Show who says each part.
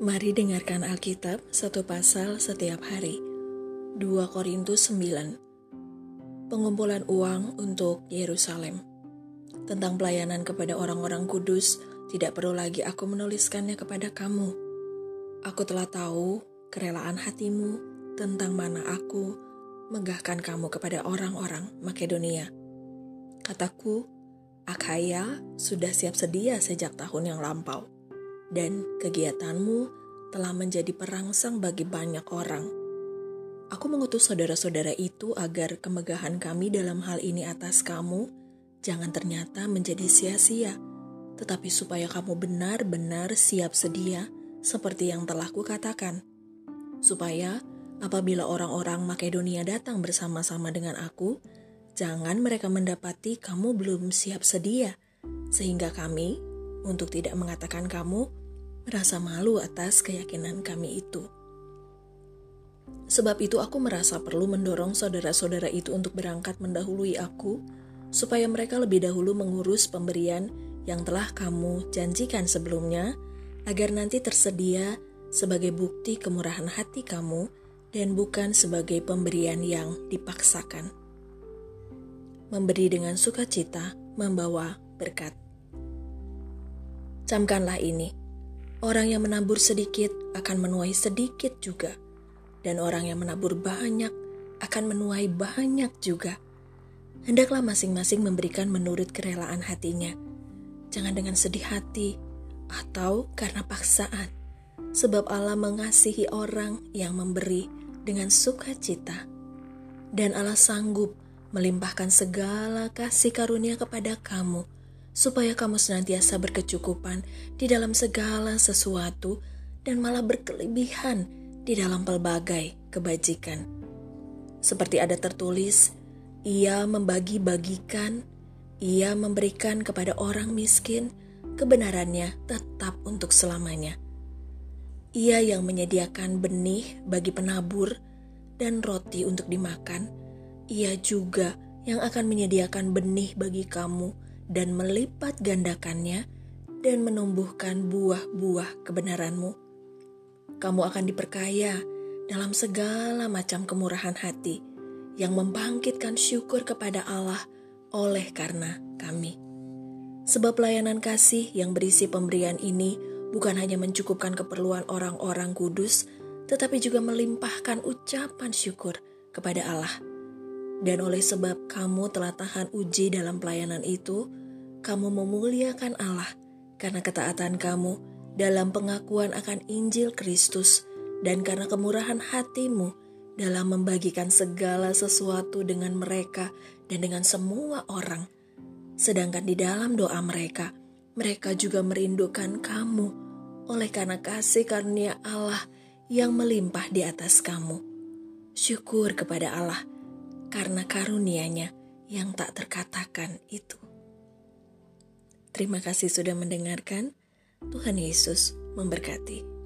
Speaker 1: Mari dengarkan Alkitab satu pasal setiap hari. 2 Korintus 9 Pengumpulan uang untuk Yerusalem Tentang pelayanan kepada orang-orang kudus, tidak perlu lagi aku menuliskannya kepada kamu. Aku telah tahu kerelaan hatimu tentang mana aku megahkan kamu kepada orang-orang Makedonia. Kataku, Akhaya sudah siap sedia sejak tahun yang lampau dan kegiatanmu telah menjadi perangsang bagi banyak orang. Aku mengutus saudara-saudara itu agar kemegahan kami dalam hal ini atas kamu jangan ternyata menjadi sia-sia, tetapi supaya kamu benar-benar siap sedia seperti yang telah kukatakan. Supaya apabila orang-orang Makedonia datang bersama-sama dengan aku, jangan mereka mendapati kamu belum siap sedia, sehingga kami, untuk tidak mengatakan kamu, merasa malu atas keyakinan kami itu. Sebab itu aku merasa perlu mendorong saudara-saudara itu untuk berangkat mendahului aku, supaya mereka lebih dahulu mengurus pemberian yang telah kamu janjikan sebelumnya, agar nanti tersedia sebagai bukti kemurahan hati kamu dan bukan sebagai pemberian yang dipaksakan. Memberi dengan sukacita membawa berkat. Camkanlah ini Orang yang menabur sedikit akan menuai sedikit juga, dan orang yang menabur banyak akan menuai banyak juga. Hendaklah masing-masing memberikan menurut kerelaan hatinya, jangan dengan sedih hati atau karena paksaan, sebab Allah mengasihi orang yang memberi dengan sukacita, dan Allah sanggup melimpahkan segala kasih karunia kepada kamu supaya kamu senantiasa berkecukupan di dalam segala sesuatu dan malah berkelebihan di dalam pelbagai kebajikan. Seperti ada tertulis, ia membagi-bagikan, ia memberikan kepada orang miskin, kebenarannya tetap untuk selamanya. Ia yang menyediakan benih bagi penabur dan roti untuk dimakan, ia juga yang akan menyediakan benih bagi kamu dan melipat gandakannya dan menumbuhkan buah-buah kebenaranmu. Kamu akan diperkaya dalam segala macam kemurahan hati yang membangkitkan syukur kepada Allah oleh karena kami. Sebab pelayanan kasih yang berisi pemberian ini bukan hanya mencukupkan keperluan orang-orang kudus, tetapi juga melimpahkan ucapan syukur kepada Allah. Dan oleh sebab kamu telah tahan uji dalam pelayanan itu, kamu memuliakan Allah karena ketaatan kamu dalam pengakuan akan Injil Kristus dan karena kemurahan hatimu dalam membagikan segala sesuatu dengan mereka dan dengan semua orang. Sedangkan di dalam doa mereka, mereka juga merindukan kamu oleh karena kasih karunia Allah yang melimpah di atas kamu. Syukur kepada Allah karena karunia-Nya yang tak terkatakan itu. Terima kasih sudah mendengarkan. Tuhan Yesus memberkati.